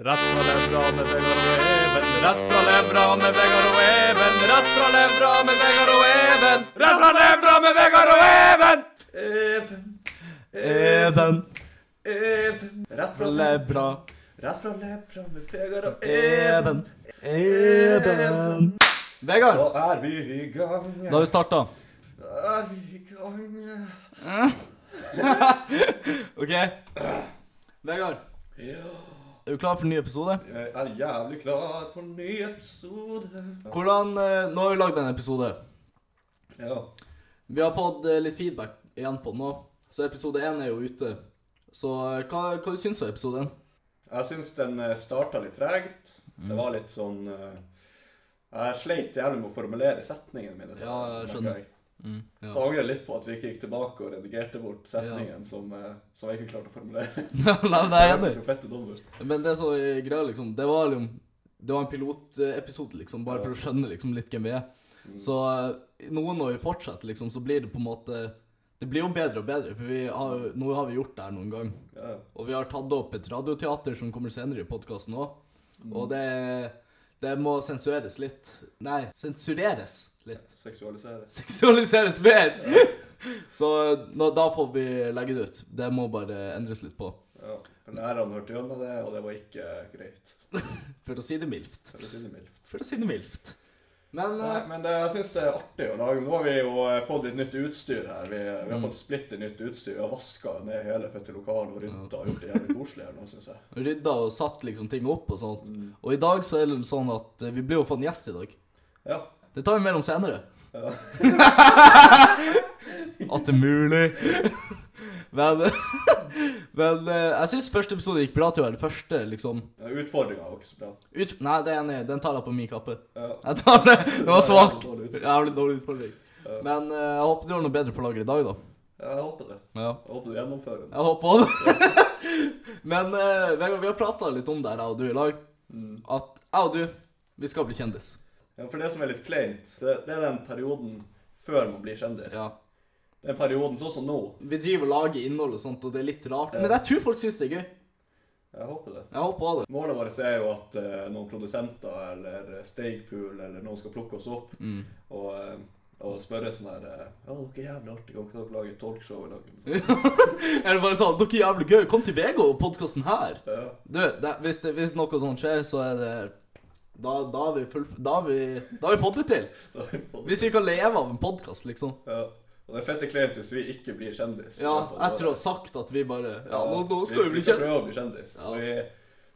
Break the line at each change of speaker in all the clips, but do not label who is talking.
Rett fra levra med Vegard og Even. Rett fra levra med Vegard og Even. Rett fra levra med Vegard og Even. Rett fra levra med Vegard og Even.
Even,
Even
Even Rett
fra levra.
Rett fra levra med Vegard og. Even.
Even. Vegard,
Da er vi i gang.
da har vi starta.
Da er vi i gang.
OK. Vegard,
Ja,
er du klar for en ny episode?
jeg er jævlig klar for en ny episode.
Hvordan eh, Nå har vi lagd en episode.
Ja.
Vi har fått eh, litt feedback igjen på den nå. Så episode én er jo ute. Så eh, hva, hva du syns du om episoden?
Jeg syns den starta litt tregt.
Mm.
Det var litt sånn eh, Jeg sleit jævlig med å formulere setningene mine.
Ja, jeg skjønner. Mm, ja.
Så jeg angrer litt på at vi ikke gikk tilbake og redigerte bort setningen som, eh, som jeg ikke klarte å formulere.
Nei, er enig.
Ut.
Men det er så eh, greia, liksom. Det var liksom Det var en pilotepisode, liksom, bare for å skjønne liksom litt hvem vi er. Så eh, nå når vi fortsetter, liksom, så blir det på en måte Det blir jo bedre og bedre, for vi har, nå har vi gjort det her noen gang.
Ja.
Og vi har tatt opp et radioteater som kommer senere i podkasten òg. Og det, det må sensureres litt. Nei, sensureres litt.
Seksualiseres.
Seksualiseres mer! Så nå, da får vi legge det ut. Det må bare endres litt på.
Ja. For lærerne hørte gjennom det, og det var ikke greit.
For å si det mildt.
For å si det mildt.
For å si det mildt. Men
Nei,
eh,
men det, jeg syns det er artig å lage. Nå har vi jo eh, fått litt nytt utstyr her. Vi, vi
Mm.
har fått splitter nytt utstyr. Vi har vaska ned hele fette lokalet og rydda og gjort det jævlig koselig her nå, syns jeg.
rydda og satt liksom ting opp og sånt.
Mm.
Og i dag så er det sånn at eh, vi blir jo fått en gjest i dag.
Ja.
Det tar vi mer om senere.
ja.
At det er mulig. Men, men eh, jeg syns første episode gikk bra til å være første, liksom.
Ja, Utfordringa var ikke så bra.
Ut, nei, det er enig. Den tar jeg på min kappe.
Ja.
Jeg tar det. Det var svak. Jævlig dårlig utfordring.
Ja.
Men eh, jeg håper du har noe bedre på lager i dag, da.
Ja, jeg håper det.
Ja.
Jeg håper du gjennomfører det.
Jeg håper det. Men eh, Vegard, vi har prata litt om det her, jeg og du, i lag.
Mm.
At jeg og du, vi skal bli kjendis.
Ja, for det som er litt kleint, det, det er den perioden før man blir kjendis.
Ja.
Den perioden sånn som nå.
Vi driver og lager innhold og sånt, og det er litt rart.
Ja.
Men jeg tror folk syns det er gøy.
Jeg håper det.
Jeg håper det.
Målet vårt er jo at uh, noen produsenter eller Stagepool eller noen skal plukke oss opp
Mm.
og, uh, og spørre sånn her uh, Å, dere er jævlig artige, kan ikke dere lage talkshow i lag? eller
bare sånn Dere er jævlig gøy. Kom til VG og podkasten her.
Ja.
Du, det, hvis, det, hvis noe sånt skjer, så er det Da, da har vi full, da har vi, da har vi fått det til.
da vi på det.
Hvis vi kan leve av en podkast, liksom.
ja. Og det er fette kleint hvis vi ikke blir kjendis.
Ja, etter å ha sagt at vi bare Ja, nå, nå skal vi bli
Vi skal prøve å bli kjendis.
Ja.
Vi,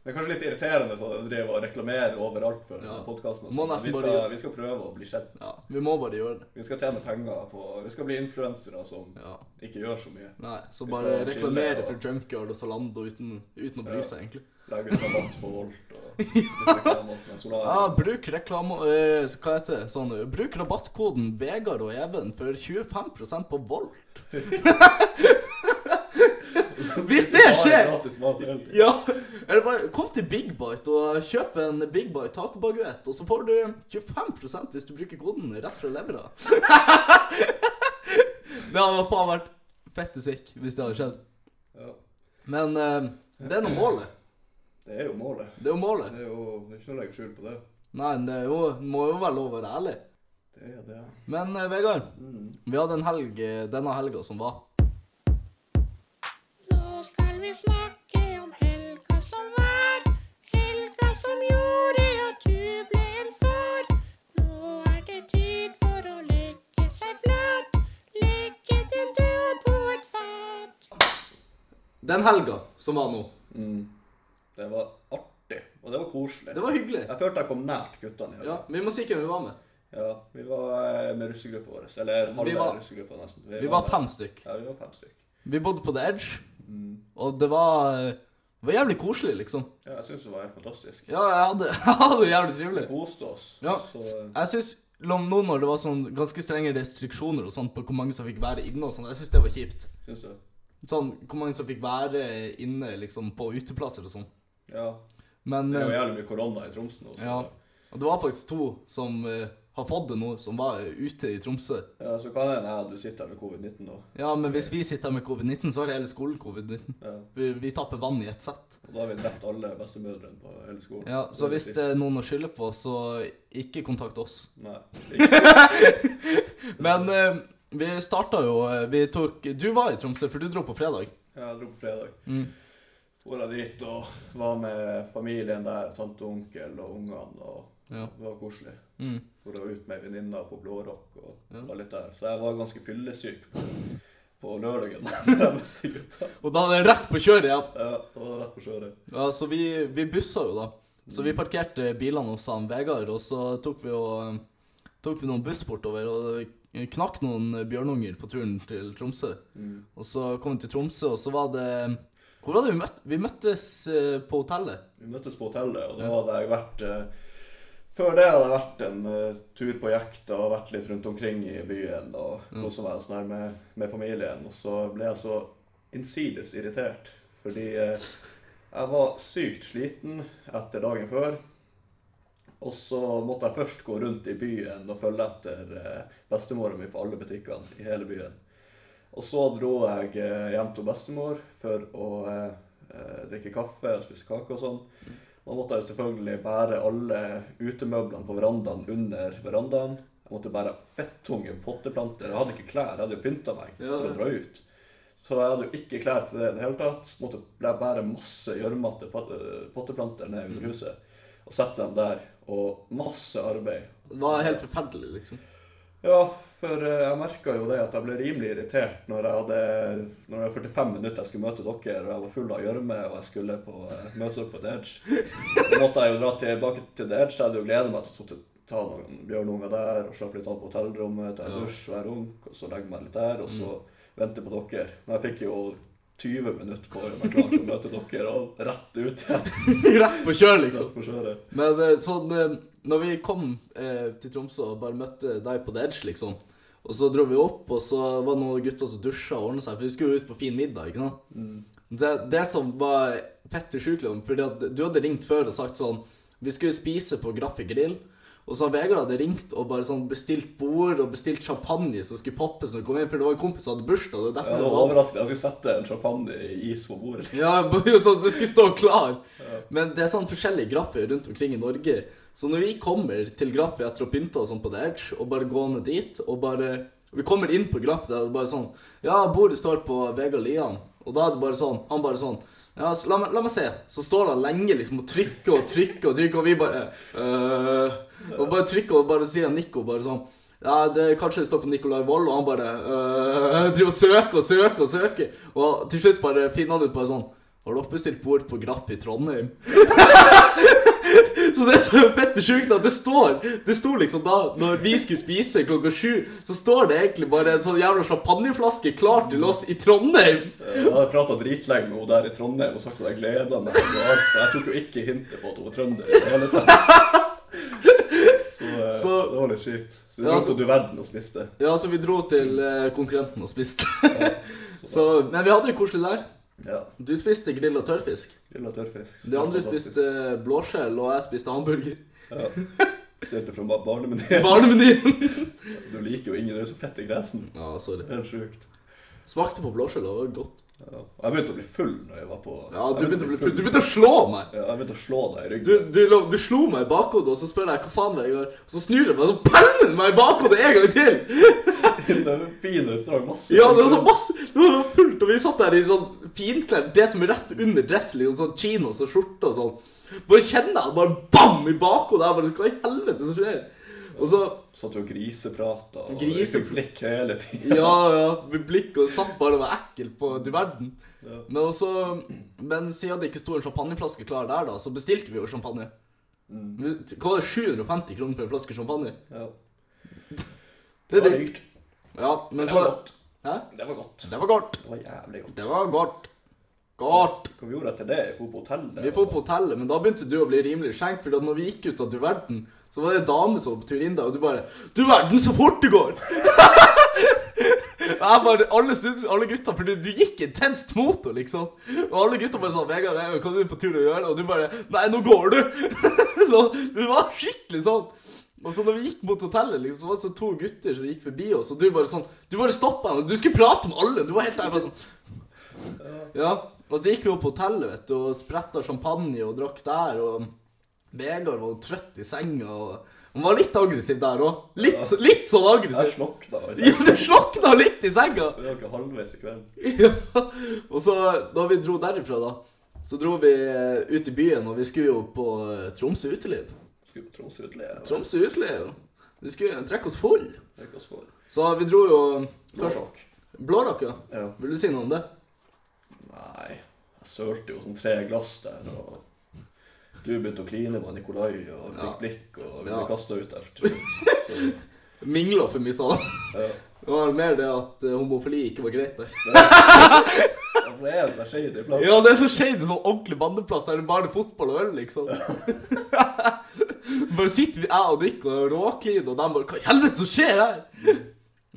det er kanskje litt irriterende å drive og reklamere overalt for
Ja.
podkasten. Vi,
bare
vi skal prøve å bli kjent.
Ja, vi må bare gjøre det.
Vi skal tjene penger på Vi skal bli influensere som
Ja.
ikke gjør så mye.
Nei, så bare reklamere
og-
for Junkyard og Salando uten, uten å bry seg, egentlig.
Ut rabatt på Volt og litt reklame og Solarium.
Ja, bruk reklame... eh, hva heter det? Sånn, eh, bruk rabattkoden Vegard og Even for 25% på Volt. Hvis det skjer!
Gratis mat hele tiden.
Ja, eller bare kom til Big Bite og kjøp en Big Bite tacobaguett, og så får du 25% hvis du bruker koden rett fra levra. det hadde faen vært fette sick hvis det hadde skjedd.
Ja.
Men eh, det er nå målet.
Det er jo målet.
Det er jo målet.
Det er jo det er ikke noe å legge skjul på det.
Nei, det er jo, må jo være lov å være ærlig.
Det er det.
Men eh, Vegard,
Mm.
vi hadde en helg eh, denne helga som var.
Nå skal vi snakke om helga som var. Helga som gjorde at du ble en far. Nå er det tid for å legge seg flat. Legge din død på et fat.
Den helga som var nå,
Mm. Det var artig, og det var koselig.
det var hyggelig.
Jeg følte jeg kom nært guttene. i
Ja. Vi må si hvem vi var med.
ja. Vi var eh, med russegruppa vår. Eller halve
var-
russegruppa, nesten.
Vi var fem stykk.
Ja, vi var fem stykk.
Vi bodde på The Edge,
Mm.
og det var, det var jævlig koselig, liksom.
Ja, jeg syns det var helt fantastisk.
Ja, jeg hadde, jeg hadde det jævlig trivelig.
koste oss.
Ja,
Så,
jeg synes nå når det var sånn ganske strenge restriksjoner og sånt på hvor mange som fikk være inne og sånn, jeg synes det var kjipt.
syns du?
Sånn, hvor mange som fikk være inne liksom på uteplasser og sånn.
Ja.
Men
Det er jo
eh,
jævlig mye korona i Tromsø nå.
Ja. Og det var faktisk to som uh, har fått det nå, som var eh, ute i Tromsø.
ja, så kan det hende du sitter her med covid-19 nå.
Ja, men hvis vi sitter her med covid-19, så har hele skolen covid-19.
Ja.
Vi, vi tapper vann i ett sett.
Og da har vi drept alle bestemødrene på hele skolen.
Ja, så hvis det er noen å skylde på, så ikke kontakt oss.
Nei.
Men uh, vi starta jo Vi tok Du var i Tromsø, for du dro på fredag.
Ja, Jeg dro på fredag.
Mm.
Jeg dit og var med familien der, tante og onkel og ungene. og
Ja.
Det var koselig.
Mm.
Hvor jeg var ute med venninna på Blårock og
Ja.
var litt der. Så jeg var ganske fyllesyk på, på lørdagen da jeg møtte gutta.
Og da er det rett på kjøret igjen.
Ja, det var rett på kjøret.
Ja, så vi, vi bussa jo da. Så vi parkerte bilene hos han Vegard, og så tok vi, og, tok vi noen buss bortover. Og knakk noen bjørnunger på turen til Tromsø.
Mm.
Og så kom vi til Tromsø, og så var det Hvor var det vi møtt, Vi møttes eh, på hotellet.
Vi møttes på hotellet, og da hadde jeg vært eh, Før det hadde jeg vært en eh, tur på jakt og vært litt rundt omkring i byen og
Ja.
kosa meg sånn med, med familien. Og så ble jeg så innsides irritert fordi jeg var sykt sliten etter dagen før. Og så måtte jeg først gå rundt i byen og følge etter eh, bestemora mi på alle butikkene i hele byen. Og så dro jeg eh, hjem til bestemor for å eh, eh, drikke kaffe og spise kake og sånn. Da måtte jeg selvfølgelig bære alle utemøblene på verandaen under verandaen. Jeg måtte bære fettunge potteplanter. Jeg hadde ikke klær, jeg hadde jo pynta meg for å dra ut. Så jeg hadde jo ikke klær til det i det hele tatt. Måtte jeg bære masse gjørmete potteplanter ned
Mm.
under huset og sette dem der. Og masse arbeid.
Det var helt forferdelig, liksom.
Ja, for eh, jeg merka jo det at jeg ble rimelig irritert når jeg hadde Når det var 45 minutter jeg skulle møte dere, og jeg var full av gjørme og jeg skulle på, eh, møte opp på The Edge. Da måtte jeg jo dra tilbake til The Edge. Jeg hadde jo gleda meg til å ta noen bjørnunger der og slappe litt av på hotellrommet, ta en
Ja.
dusj, være ung, og så legge meg litt der, og så vente på dere. Men jeg fikk jo 20 minutter på å gjøre meg klar til å møte dere, og rett ut igjen.
Rett på kjøret, liksom.
Rett på kjøret.
Men eh, sånn Når vi kom eh, til Tromsø og bare møtte deg på The Edge, liksom, og så dro vi opp, og så var det noen gutter som dusja og ordna seg, for vi skulle jo ut på fin middag, ikke sant. Det, det som var fett usjukelig, fordi at du hadde ringt før og sagt sånn Vi skulle spise på Graffi grill. Og så Vegard hadde ringt og bare sånn bestilt bord og bestilt champagne som skulle poppes når vi kom inn, for det var en kompis som hadde bursdag. Det
Ja, det var overraskende. Jeg skulle sette en champagne i is på bordet. liksom.
Ja, bare sånn det skulle stå klar. Men det er sånn forskjellige graffer rundt omkring i Norge. Så når vi kommer til Graff etter å pynte oss sånn på The Edge, og bare gå ned dit, og bare Vi kommer inn på Graff der, og bare sånn Ja, bordet står på Vegard Lian. Og da er det bare sånn Han bare sånn ja, så la, meg, la meg se. Så står han lenge liksom og trykker og trykker og trykker, og vi bare øh, Og bare trykker, og bare sier Nico bare sånn ja, det, Kanskje det står på Nicolai Wold, og han bare øh, driver og søker og søker og søker. Og til slutt bare finner han ut bare sånn Har du oppbestilt bord på Graff i Trondheim? så det som er fette sjukt at det står Det sto liksom da, når vi skulle spise klokka sju, så står det egentlig bare en sånn jævla champagneflaske klar til oss i Trondheim.
Jeg hadde prata dritlenge med henne der i Trondheim og sagt at jeg gleda meg. til alt. Jeg tok jo ikke hintet på at hun var trønder i det hele tatt. Så, eh, så
Så-
det var litt kjipt. Så vi
Ja,
dro
så-
til verden og spiste.
Ja, så vi dro til eh, konkurrenten og spiste. så, men vi hadde det koselig der.
Ja.
Du spiste grill og tørrfisk.
Grill og tørrfisk.
De andre spiste blåskjell, og jeg spiste hamburger.
Ja. Stilte fra barnemenyen.
Barnemenyen.
Du liker jo ingen, du er så fett i gresen.
Ja, sorry.
Helt sjukt.
Smakte på blåskjell, det var godt.
Ja. Og Jeg begynte å bli full når jeg var på
Ja, du begynte å bli full. Du begynte å slå meg.
Ja, jeg begynte å slå deg i ryggen.
du, du, du slo meg i bakhodet, og så spør jeg hva faen, Vegard. Og så snur jeg meg, og så pælmer meg i bakhodet en gang til!
Det var en fin restaurant. Masse
Ja, det var så masse Det var noe fullt, og vi satt der i sånn finklær, det som er rett under dressen, liksom sånn chinos og skjorte og sånn. Bare kjenner jeg bare bam i bakhodet. Jeg bare Hva i helvete som skjer? Og så
Satt jo og griseprata og
Grise-
blikk hele tiden.
Ja, ja, med blikk og satt bare og var ekkel på du verden.
Ja.
Men også Men siden det ikke sto en champagneflaske klar der, da, så bestilte vi jo champagne.
Mm.
Hva var det, 750 kroner for en flaske champagne?
Ja.
Det er
var
dyrt. Ja, men
Det
så
var godt.
Hæ?
Det var godt.
Det var godt.
Det var jævlig godt.
Det var godt. Godt.
Hva vi gjorde etter det? Vi dro på hotellet.
Vi dro på hotellet, men da begynte du å bli rimelig skjenk, for når vi gikk ut av du verden, så var det en dame som var på tur inn der, og du bare Du verden, så fort det går! Jeg bare, alle, syntes, alle gutta, for du, du gikk intenst mot henne, liksom. Og alle gutta bare sånn 'Vegard, hva er du på tur å gjøre?' Og du bare 'Nei, nå går du!' så du var skikkelig sånn. Og så når vi gikk mot hotellet, liksom, så var det så to gutter som gikk forbi oss, og du bare sånn Du bare stoppa henne, du skulle prate med alle. Du var helt der bare sånn Ja. Og så gikk vi opp på hotellet vet du, og spretta champagne og drakk der. Og Vegard var trøtt i senga. og Han var litt aggressiv der òg. Litt, litt sånn
Jeg
aggressiv.
slokna.
Ja, du slokna litt i senga!
Vi var ikke halvveis i kveld.
Ja. Og så, da vi dro derifra, da, så dro vi ut i byen, og vi skulle jo på eh, Tromsø uteliv.
Skulle på Tromsø utleie.
Tromsø uteliv. Vi skulle drikke oss full.
Oss.
Så vi dro jo først
Blårock.
Blårock, ja.
Ja.
Vil du si noe om det?
Nei, jeg sølte jo sånn tre glass der, og du begynte å kline med Nikolai og fikk
Ja.
blikk, og vi
Ja.
ble kasta ut der.
Mingla for mye, sa han. Det var mer det at eh, homofili ikke var greit der.
Det er en sånn shady plass.
Ja, det er så shady sånn ordentlig bandeplass der det bare er fotball og øl, liksom. bare sitter vi, jeg og Nick og råkliner, og de bare Hva i helvete som skjer her?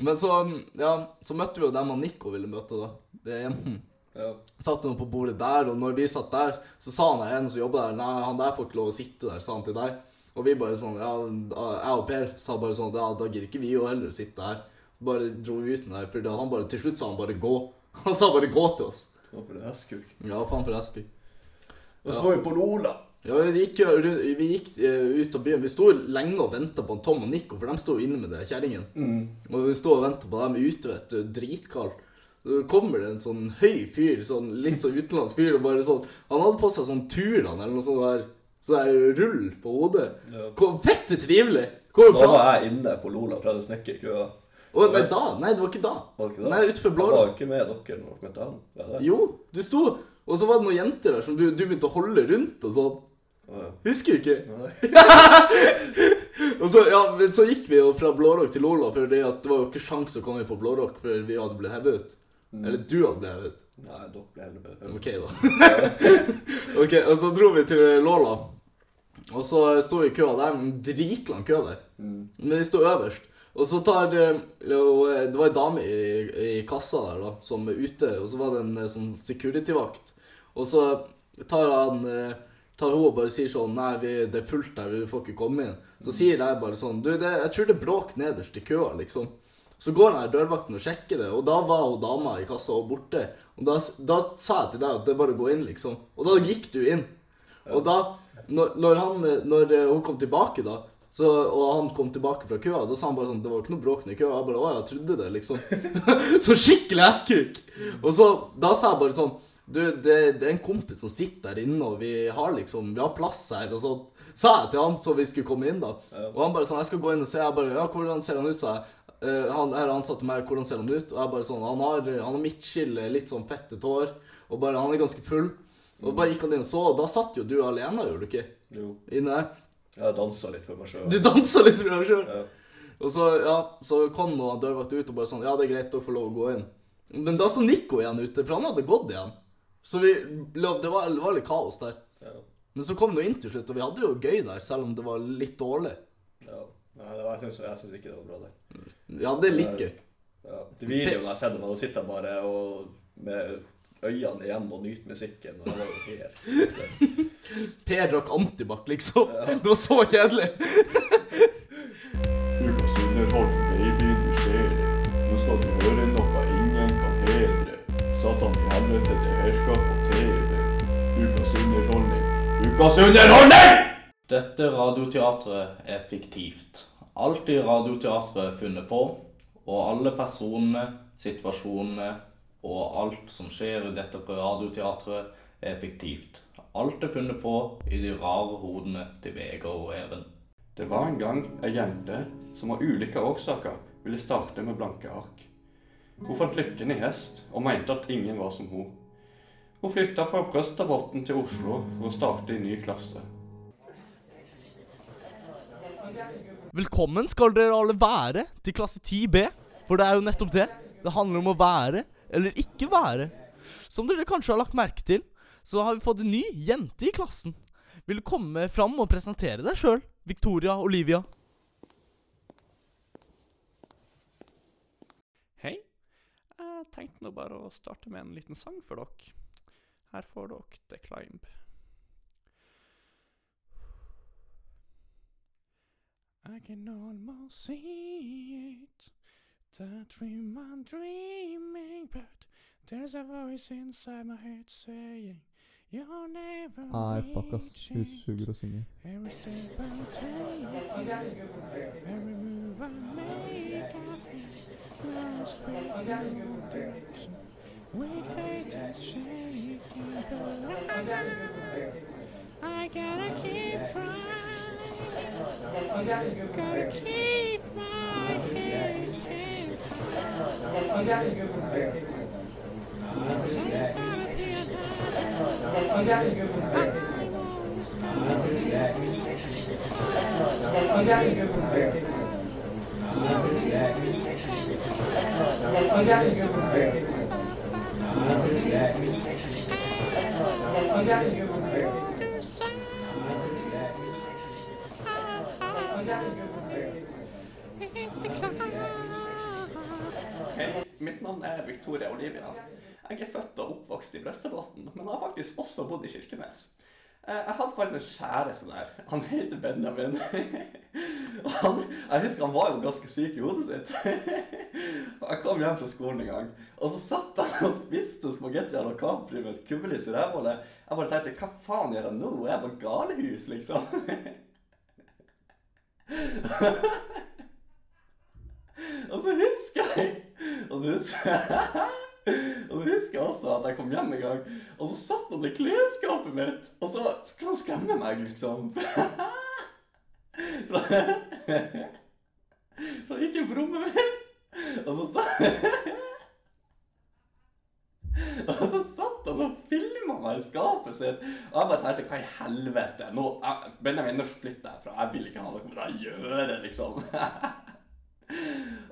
Men så, ja, så møtte vi jo dem og Nico ville møte, da. Det er jenten.
Ja.
Satt noen på bordet der, og når vi satt der, så sa han der en som jobba der, nei, han der får ikke lov å sitte der, sa han til deg. Og vi bare sånn, ja, jeg og Per sa bare sånn, ja, da gidder ikke vi jo heller å sitte her. Bare dro vi ut der, for da han bare, til slutt sa han bare gå. Han sa bare gå til oss.
Hvorfor det er hestkuk?
Ja, faen for Esby.
Og så var vi på Lola.
Ja, vi gikk, vi gikk eh, ut av byen. Vi sto lenge og venta på Tom og Nico, for de sto inne med det kjerringen. Og vi sto og venta på dem ute, vet du, dritkaldt. Så kommer det en sånn høy fyr, sånn litt sånn utenlandsk fyr, og bare sånn Han hadde på seg sånn Turland eller noe sånt der, Så der rull på hodet.
Ja.
Fette trivelig! Hvor
Da var jeg inne på Lola fra det snekkerkøa.
Å, nei, da? Nei, det var ikke da.
Var ikke da?
Nei, utenfor
Jeg
Blåra.
var ikke med dere når dere møtte han. Jeg det?
Jo, du sto, og så var det noen jenter der som du, du begynte å holde rundt og sånn.
Ja.
Husker du ikke? Og så, ja, men så gikk vi jo fra Blårock til Lola, for det, det var jo ikke sjans å komme på Blårock før vi hadde blitt hevet ut. Eller du hadde blitt hevet ut.
Nei, dere ble heller bedre.
Ok, da. ok, og så dro vi til Lola. Og så sto vi i køa der, en dritlang kø der. Men vi sto øverst. Og så tar eh, eh, Det var ei dame i, i kassa der da, som er ute, og så var det en eh, sånn security-vakt. Og så tar han tar hun og bare sier sånn Nei, vi, det er fullt her, vi får ikke komme inn. Så sier jeg bare sånn Du, det, jeg tror det er bråk nederst i køa, liksom. Så går den her dørvakten og sjekker det, og da var hun dama i kassa og borte. Og da, da sa jeg til deg at det er bare å gå inn, liksom. Og da gikk du inn. Og da, når, når, han, når hun kom tilbake, da, så, og han kom tilbake fra køa, da sa han bare sånn Det var ikke noe bråk i køa. Jeg bare Å, jeg trodde det, liksom. så skikkelig esskuk. Og så, da sa jeg bare sånn Du, det, det er en kompis som sitter der inne, og vi har liksom Vi har plass her, og sånn. Sa jeg til han så vi skulle komme inn, da. Og han bare sånn Jeg skal gå inn og se. Jeg bare Ja, hvordan ser han ut, sa jeg. Eh, han her til meg, hvordan ser han ut? Og jeg bare sånn Han har, han har midtskille, litt sånn fettet hår, og bare Han er ganske full. Og bare gikk han inn og så, og da satt jo du alene, gjorde du ikke?
Jo.
Inne der.
Jeg dansa litt for meg sjøl.
Du dansa litt for deg sjøl.
Ja.
Og så, ja, så kom noen dørvakt ut og bare sånn Ja, det er greit, dere får lov å gå inn. Men da sto Nico igjen ute, for han hadde gått igjen. Så vi, det, var, det var litt kaos der.
Ja.
Men så kom det jo inn til slutt, og vi hadde jo gøy der, selv om det var litt dårlig.
ja. Nei, det var, jeg syns ikke det var bra, det.
er litt gøy.
Ja. De videoene jeg har sett, man sitter bare og med øynene igjen og nyte musikken. Og det var jo helt
Per drakk antibac, liksom. Det var så kjedelig.
Ukas underholdning i byen skjer. Nå skal du høre noe ingen kan bedre. Satan i helvete til herskap på TV. Ukas underholdning. Ukas underholdning!
Dette radioteatret er fiktivt. Alt i radioteatret er funnet på, og alle personene, situasjonene og alt som skjer i dette radioteatret er fiktivt. Alt er funnet på i de rare hodene til Vegard og Even.
Det var en gang ei jente som av ulike årsaker ville starte med blanke ark. Hun fant lykken i hest og mente at ingen var som hun. Hun flytta fra Brøstadbotn til Oslo for å starte i ny klasse.
Velkommen skal dere alle være til klasse 10B, for det er jo nettopp det. Det handler om å være eller ikke være. Som dere kanskje har lagt merke til, så har vi fått en ny jente i klassen. Vil du komme fram og presentere deg sjøl, Victoria Olivia?
Hei. Jeg tenkte nå bare å starte med en liten sang for dere. Her får dere The Climb. I can almost see it. That dream I'm dreaming, but There's a voice inside my head saying You're never
Nei, fuck ass. Hun
reaching.
suger å synge.
Every step I take, every move I make, I lost With hate and shaking, I, gotta keep trying. Gotta keep my head held It's the cloud.
Mitt navn er Victoria Olivia. Jeg er født og oppvokst i Brøstadbotn, men har faktisk også bodd i Kirkenes. Eh, Jeg hadde faktisk en kjæreste der. Han heter Benjamin. Han, jeg husker han var jo ganske syk i hodet sitt. Jeg kom hjem fra skolen en gang, og så satt han og spiste spagetti à la Capri med et kubbelys i rævhullet. Jeg bare tenkte hva faen gjør jeg nå? Jeg Er på galehus, liksom? Og så husker jeg Og så husker jeg Og så husker jeg også at jeg kom hjem en gang, og så satt han i klesskapet mitt, og så skulle han skremme meg, liksom. Så han gikk inn på rommet mitt, og så sa Og så satt han og filma meg i skapet sitt. Og jeg bare tenkte hva i helvete? Nå, jeg, Benjamin, nå flytter jeg fra. Jeg vil ikke ha noe med det å gjøre, liksom.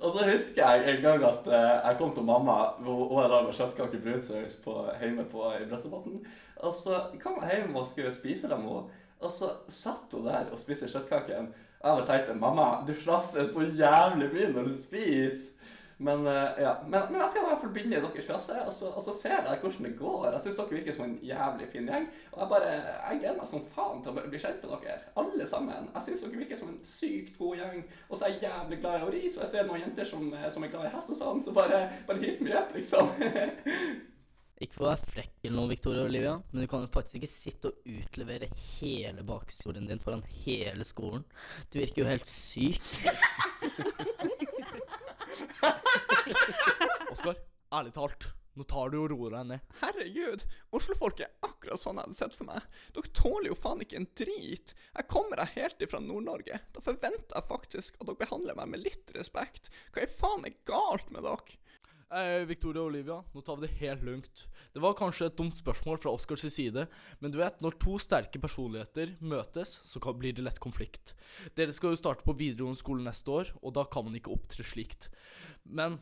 Og så husker jeg en gang at eh, jeg kom til mamma hvor hun hadde laget kjøttkake brunsaus hjemme på, i Brøstadbotn. Og så kom jeg hjem og skulle spise dem, og, og så satt hun der og spiste kjøttkaken. Og jeg bare tenkte mamma, du slafser så jævlig mye når du spiser. Men, eh, ja. men, men jeg skal i hvert fall begynne i deres klasse, og så, og så ser jeg hvordan det går. Jeg syns dere virker som en jævlig fin gjeng. Og jeg bare, jeg gleder meg som faen til å bli kjent med dere. Alle sammen. Jeg syns dere virker som en sykt god gjeng. Og så er jeg jævlig glad i å ri, så jeg ser noen jenter som, eh, som er glad i hest og sånn, så bare, bare hit me up, liksom.
Ikke for å være frekk eller noe, Victoria Olivia, men du kan faktisk ikke sitte og utlevere hele bakhistorien din foran hele skolen. Du virker jo helt syk.
Oskar, ærlig talt, nå tar du og roer deg ned.
Herregud, Oslo-folk er akkurat sånn jeg hadde sett for meg. Dere tåler jo faen ikke en drit. Jeg kommer her helt ifra Nord-Norge. Da forventer jeg faktisk at dere behandler meg med litt respekt. Hva i faen er galt med dere?
Eh, Victoria og Olivia, nå tar vi det helt lugnt. Det var kanskje et dumt spørsmål fra Oscars side, men du vet, når to sterke personligheter møtes, så blir det lett konflikt. Dere skal jo starte på videregående skole neste år, og da kan man ikke opptre slikt. Men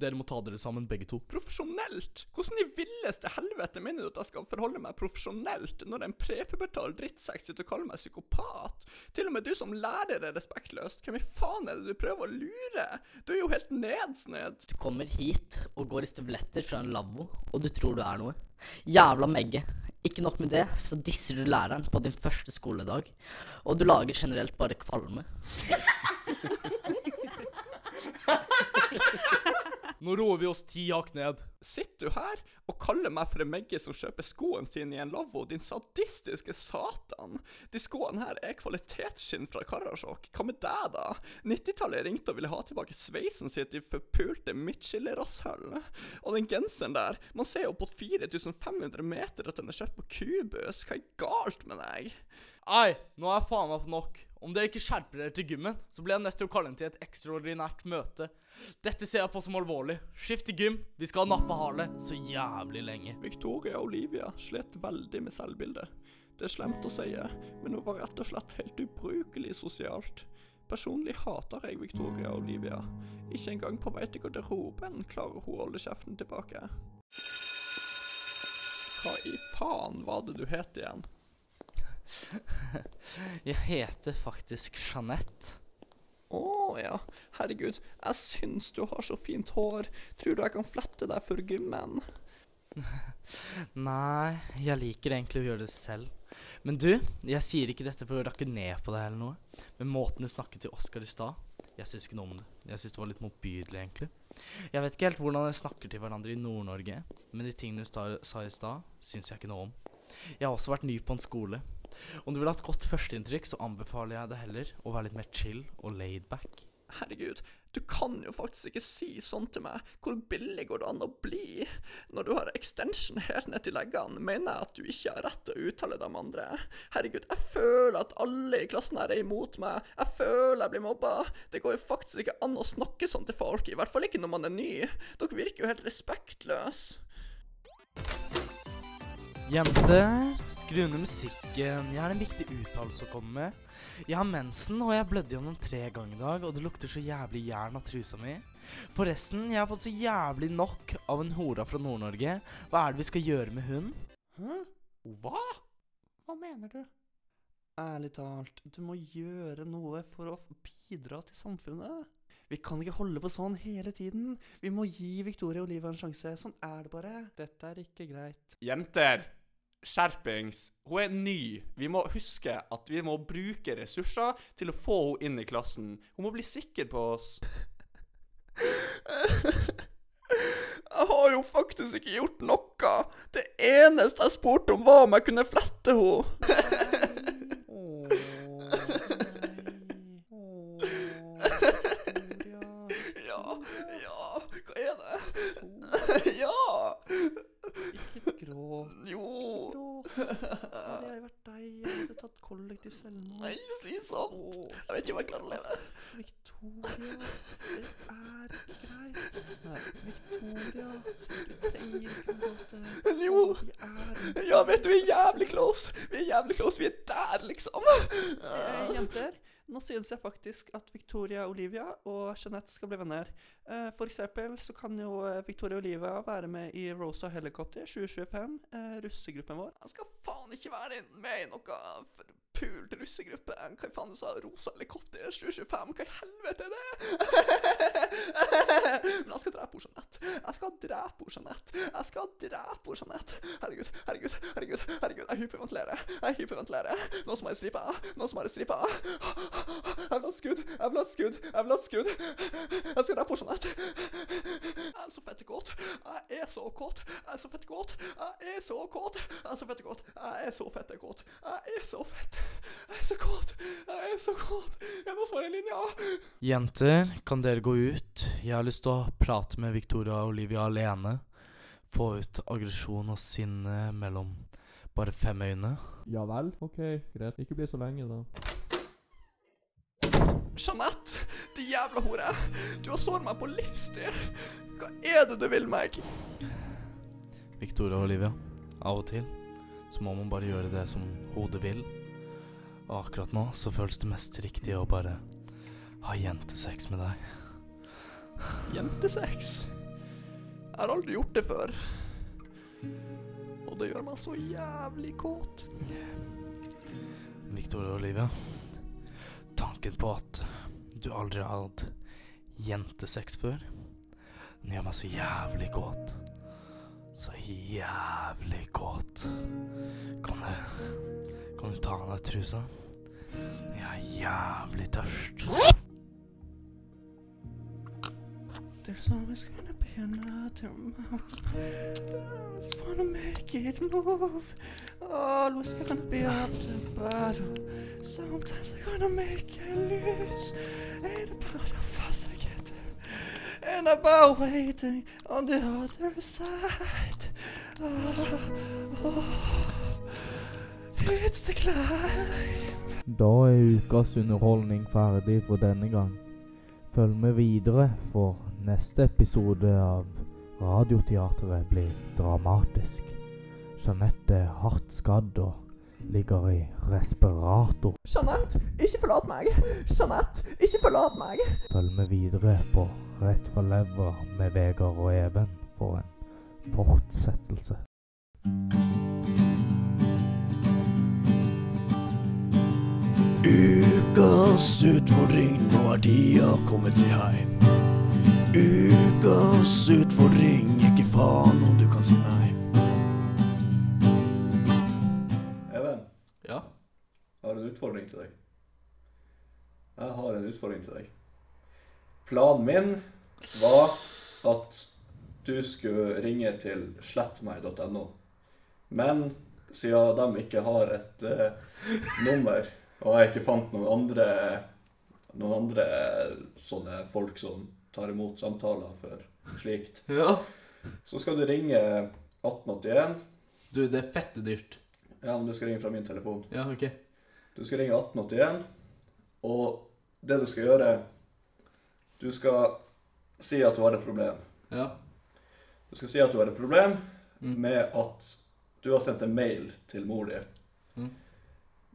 dere må ta dere sammen, begge to.
Profesjonelt? Hvordan i villeste helvete mener du at jeg skal forholde meg profesjonelt når en prepubertal drittsekk sitter og kaller meg psykopat? Til og med du som lærer er respektløst. Hvem i faen er det du prøver å lure? Du er jo helt nedsned.
Du kommer hit og går i støvletter fra en lavvo, og du tror du er noe. Jævla Megge. Ikke nok med det, så disser du læreren på din første skoledag. Og du lager generelt bare kvalme.
Nå roer vi oss ti hakk ned.
Sitter du her og kaller meg for en Megge som kjøper skoene sine i en lavvo, din sadistiske satan? De skoene her er kvalitetsskinn fra Karasjok. Hva med deg, da? 90-tallet ringte og ville ha tilbake sveisen sitt i forpulte midtskillerasshøll. Og den genseren der, man ser jo på 4500 meter at den er kjøpt på Kubus. Hva er galt med deg?
Ei, nå er faen meg for nok. Om dere ikke skjerper dere til gymmen, så blir jeg nødt til å kalle inn til et ekstraordinært møte. Dette ser jeg på som alvorlig. Skift til gym. Vi skal ha nappe Harle så jævlig lenge.
Victoria og Olivia slet veldig med selvbildet. Det er slemt å si, men hun var rett og slett helt ubrukelig sosialt. Personlig hater jeg Victoria og Olivia. Ikke engang på vei til garderoben klarer hun å holde kjeften tilbake. Hva i faen var det du het igjen?
Jeg heter faktisk Jeanette.
Å ja, herregud, jeg syns du har så fint hår. Tror du jeg kan flette deg for gymmen?
Nei, jeg liker egentlig å gjøre det selv. Men du, jeg sier ikke dette for å rakke ned på deg eller noe. Men måten du snakket til Oskar i stad, jeg syns ikke noe om det. Jeg syns det var litt motbydelig, egentlig.
Jeg vet ikke helt hvordan dere snakker til hverandre i Nord-Norge, men de tingene du sa i stad, syns jeg ikke noe om. Jeg har også vært ny på en skole. Om du vil ha et godt førsteinntrykk, så anbefaler jeg deg heller å være litt mer chill og laid back.
Herregud, du kan jo faktisk ikke si sånn til meg. Hvor billig går det an å bli? Når du har extension helt ned til leggene, mener jeg at du ikke har rett til å uttale dem andre. Herregud, jeg føler at alle i klassen her er imot meg. Jeg føler jeg blir mobba. Det går jo faktisk ikke an å snakke sånn til folk, i hvert fall ikke når man er ny. Dere virker jo helt respektløse.
Jenter, skru ned musikken. Jeg har en viktig uttalelse å komme med. Jeg har mensen, og jeg blødde gjennom tre ganger i dag, og det lukter så jævlig jern av trusa mi. Forresten, jeg har fått så jævlig nok av en hora fra Nord-Norge. Hva er det vi skal gjøre med hun?
Hæ? Hva? Hva mener du? Ærlig talt, du må gjøre noe for å bidra til samfunnet. Vi kan ikke holde på sånn hele tiden. Vi må gi Victoria Oliva en sjanse. Sånn er det bare. Dette er ikke greit. Jenter, skjerpings. Hun er ny. Vi må huske at vi må bruke ressurser til å få henne inn i klassen. Hun må bli sikker på oss. Jeg har jo faktisk ikke gjort noe. Det eneste jeg spurte om, var om jeg kunne flette henne. Ja, ja, hva er det? Ja! Ikke gråt. Jo. Hadde jeg vært deg, jeg hadde kollektiv selvmord. Nei, slitsomt. Jeg vet ikke om jeg klarer å leve. Victoria, det er greit. Nei, Victoria, du trenger ikke å gråte. Jo. Vi er Ja, vet du, vi er jævlig close. Vi er jævlig close. Vi er der, liksom. Eh, jenter, nå synes jeg faktisk at Victoria Olivia og Jeanette skal bli venner. Eh, for eksempel så kan jo eh, Victoria Olivia være med i Rosa Helicopter 2025, eh, russegruppen vår. Han skal faen ikke være med i noe forpult russegruppe. Hva faen du sa? Rosa Helikopter 2025? Hva i helvete er det? Men jeg skal drepe Jeanette. Jeg skal drepe Jeanette. Jeg skal drepe Jeanette. Herregud, herregud, herregud. herregud. Jeg hyperventilerer. Jeg hyperventilerer. Nå som jeg stripa. Nå som jeg stripa. Jeg vil ha skudd. Jeg vil ha skudd. Jeg vil ha skudd. Jeg skal drepe Jeanette. Jeg er så fette kåt. Jeg er så kåt. Jeg er så fette kåt. Jeg er så kåt. Jeg er så fette kåt. Jeg er så fette kåt. Jeg er så fett. Jeg er så kåt. Jeg er så kåt. Jeg må svare linja.
Jenter, kan dere gå ut? Jeg har lyst til å prate med Victoria og Olivia alene. Få ut aggresjon og sinne mellom bare fem øyne.
Ja vel? Ok, greit. Ikke bli så lenge, da.
Jeanette, de jævla hore. Du har såret meg på livstid. Hva er det du vil meg?
Victoria og Olivia, av og til så må man bare gjøre det som hodet vil. Og akkurat nå så føles det mest riktig å bare ha jentesex med deg.
Jentesex? Jeg har aldri gjort det før. Og det gjør meg så jævlig kåt.
Victoria Olivia, tanken på at du aldri har hatt jentesex før, den gjør meg så jævlig kåt. Så jævlig kåt. Ta av deg trusa? Jeg er jævlig tørst.
There's always gonna be another mountain. There's gonna make it move. Always gonna be up to battle. Sometimes they're gonna make you lose. Ain't about how fast I get there. Ain't about waiting on the other side. Oh, oh.
Da er ukas underholdning ferdig for denne gang. Følg med videre, for neste episode av Radioteatret blir dramatisk. Jeanette er hardt skadd og ligger i respirator.
Jeanette, ikke forlat meg! Jeanette, ikke forlat meg!
Følg med videre på Rett fra levra med Vegard og Even for en fortsettelse.
Ukas utfordring, nå er tida kommet, si hei. Ukas utfordring, ikke faen om du kan si nei.
Even,
Ja.
jeg har en utfordring til deg. Jeg har en utfordring til deg. Planen min var at du skulle ringe til slettmeg.no. Men siden de ikke har et eh, nummer, og jeg ikke fant noen andre, noen andre sånne folk som tar imot samtaler for slikt,
Ja.
så skal du ringe 1881.
Du, det er fette dyrt.
Ja, men du skal ringe fra min telefon.
Ja, OK.
Du skal ringe 1881, og det du skal gjøre Du skal si at du har et problem.
Ja.
Du skal si at du har et problem
Mm.
med at du har sendt en mail til mor di
Mm.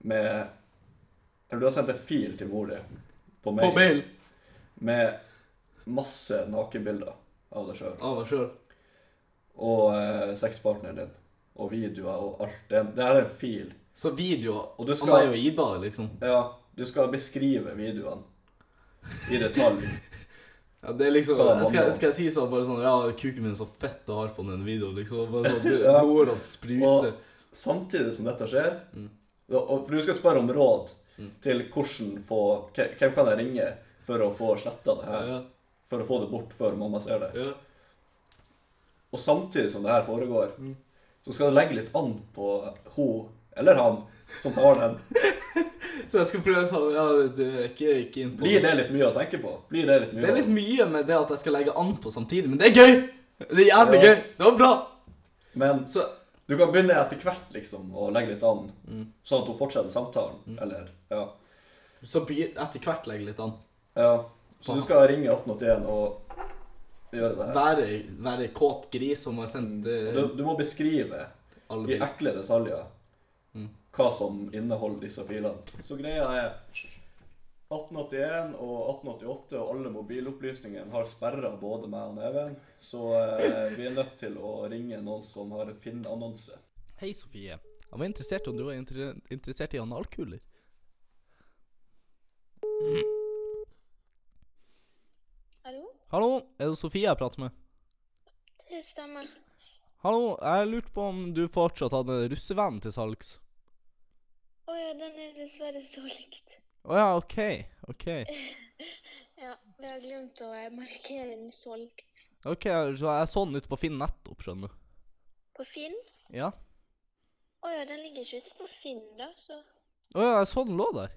med Eller du har sendt en fil til mor di på
På
mail,
mail.
med masse nakenbilder av deg sjøl
Av deg sjøl.
og eh, sexpartneren din og videoer og alt. Det, det her er en fil.
Så videoer
Og du
av
skal-
meg og Ida, liksom.
Ja, du skal beskrive videoene i detalj.
Ja, det er liksom
Hva er det
skal,
mamma?
skal jeg si sånn bare sånn Ja, kuken min er så fett å ha på den videoen, liksom. Bare sånn, du,
Ja.
Blodårene spruter.
Og samtidig som dette skjer,
Mm.
og, og- for du skal spørre om råd
Mm.
til hvordan få Hvem kan jeg ringe for å få sletta det her?
Ja,
For å få det bort før mamma ser det.
ja.
Og samtidig som det her foregår,
Mm.
så skal det legge litt an på hun eller han som tar den.
Så jeg skal prøve å sånn Ja, du er ikke, ikke inn på
Blir det litt mye å tenke på? Blir det litt mye?
Det er litt mye med det at jeg skal legge an på samtidig, men det er gøy! Det er jævlig gøy! Det var bra!
Men
Så
du kan begynne etter hvert liksom å legge litt an,
Mm.
sånn at hun fortsetter samtalen. Eller Ja.
Så be- etter hvert legge litt an.
ja. Så du skal ringe 1881 og gjøre det her.
Være, være kåt gris som har sendt
Du,
eh,
du må beskrive
alle
i
bilder.
ekle detaljer
Mm.
hva som inneholder disse filene. Så greia er 1881 og 1888 og alle mobilopplysningene har sperra både meg og Neven, så eh, vi er nødt til å ringe noen som har en Finn-annonse.
Hei, Sofie. Jeg var interessert om du var inter interessert i analkuler.
Hallo?
Hallo, er det Sofie jeg prater med?
Det stemmer.
Hallo, jeg lurte på om du fortsatt hadde russevennen til salgs.
Å ja, den er dessverre solgt.
Å ja, OK. OK.
Ja, vi har glemt å eh, markere den solgt.
Ok, Så jeg så den ute på Finn nettopp, skjønner du.
På Finn?
Ja.
Å ja, den ligger ikke ute på Finn, da, så
Å ja, jeg så den lå der.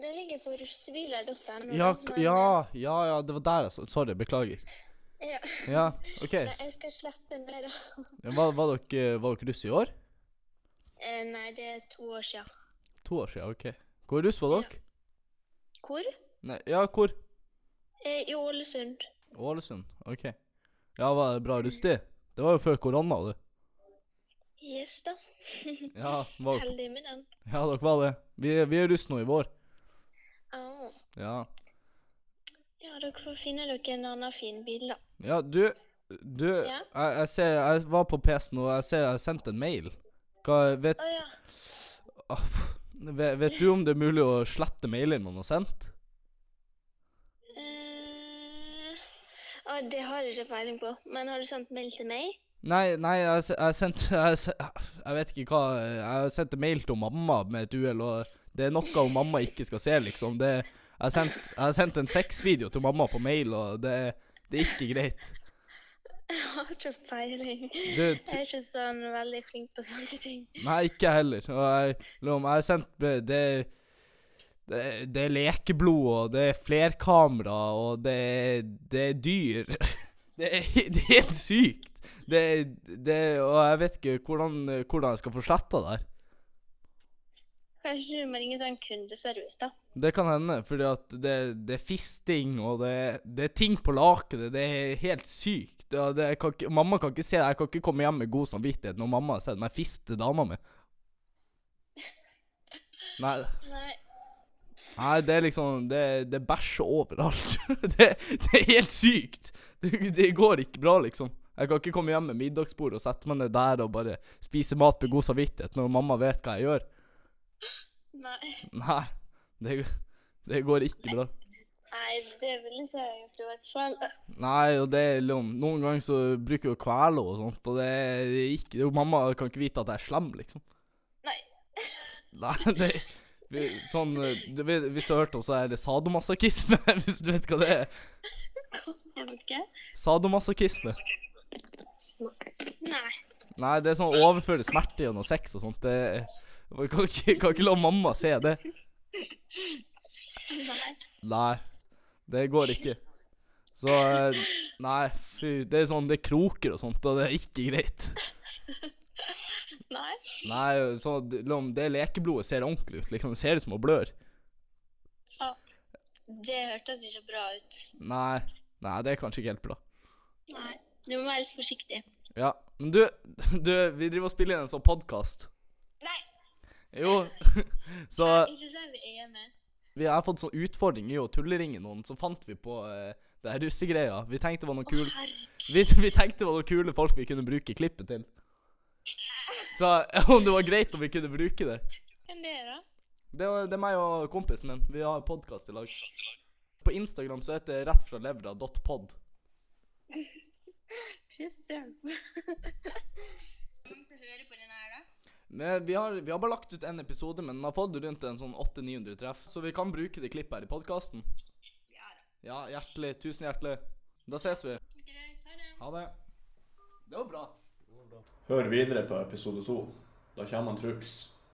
Den ligger på russebiler.no.
Ja, ja, ja, ja, det var der jeg så Sorry, beklager.
eh, Ja.
Ja, OK.
Nei, jeg skal slette den der, da.
Var, var, dere, var dere russ i år?
Eh, nei, det er to år siden.
To år siden, OK. Hvor russ var dere?
Hvor?
Nei, ja, hvor?
Eh, I Ålesund.
Ålesund. OK. Ja, var det bra russetid? Det var jo før korona, du.
Yes, da.
Ja, var,
Heldig med den.
ja dere var det. Vi, er- vi er russ nå i vår.
Oh.
Ja.
Ja, dere får finne dere en annen fin bil, da.
Ja, du Du,
Ja?
jeg, jeg ser Jeg var på PC-en, og jeg ser jeg har sendt en mail. Hva Vet,
Å ja.
ah, pff. Vet, vet du om det er mulig å slette mailen man har sendt?
Uh, det har jeg ikke peiling på. Men har du sendt mail til meg?
Nei, nei, jeg, har jeg sendte jeg, jeg vet ikke hva Jeg sendte mail til mamma med et uhell, og det er noe mamma ikke skal se, liksom. Det, jeg har sendt, har sendt en sexvideo til mamma på mail, og det, det er ikke greit.
Jeg har ikke peiling. Jeg er ikke sånn veldig flink på sånne ting.
Nei, ikke heller. Og jeg, liksom, jeg har sendt det, det, det er lekeblod, og det er flerkamera, og det, det er dyr. Det er, det er helt sykt. Det, det, og jeg vet ikke hvordan, hvordan jeg skal få sletta det her.
Kanskje du må ringe sånn kundeservice, da.
Det kan hende, fordi at det, det er fisting, og det, det er ting på lakenet. Det er helt sykt. Det, det, jeg kan ikke, mamma kan ikke se det. Jeg kan ikke komme hjem med god samvittighet når mamma har sett meg fiste dama mi. Nei,
Nei.
nei, det er liksom Det, det bæsjer overalt. det, det er helt sykt. Det, det går ikke bra, liksom. Jeg kan ikke komme hjem med middagsbord og sette meg ned der og bare spise mat med god samvittighet når mamma vet hva jeg gjør.
Nei.
Nei, det, det går ikke bra.
Nei, det ville ikke jeg gjort i hvert fall.
Nei, og det er liksom Noen ganger så bruker jeg å kvele og sånt, og det er ikke det jo Mamma kan ikke vite at jeg er slem, liksom.
Nei.
Nei, det vi, Sånn du Hvis du har hørt om, så er det sadomasochisme, hvis du vet hva det er.
Har du ikke?
Sadomasochisme.
Nei.
Nei, det er sånn å overføre smerte gjennom sex og sånt. Det kan ikke, kan ikke la mamma se det.
Nei.
Nei, det går ikke. Så eh, Nei, fy. Det er sånn Det er kroker og sånt, og det er ikke greit.
Nei.
Nei, så det det lekeblodet ser ordentlig ut. Liksom, det ser ut som å blør.
Ja. Det hørtes ikke bra ut.
Nei, nei, det er kanskje ikke helt bra.
Nei. Du må være litt forsiktig.
Ja, men du, du vi driver og spiller inn en sånn podkast.
Nei.
Jo, så
Ikke si vi er med.
Vi har fått sånn utfordring i å tulleringe noen, så fant vi på uh, det her russegreia. Vi tenkte det var noen kule vi, vi tenkte det var noen kule folk vi kunne bruke klippet til. Så om det var greit om vi kunne bruke det.
Hvem det er, da?
Det, var- det er meg og kompisen min. Vi har podkast i lag. På Instagram så heter det rettfralevra.pod.
Fy søren. Noen som hører på den her, da?
Men vi har, vi har bare lagt ut en episode, men den har fått rundt en sånn 800-900 treff. Så vi kan bruke det klippet her i podkasten. Ja, hjertelig. Tusen hjertelig. Da ses vi.
Greit, ha det.
Ha det. Det var bra.
Hør videre på episode to. Da kommer han Truls.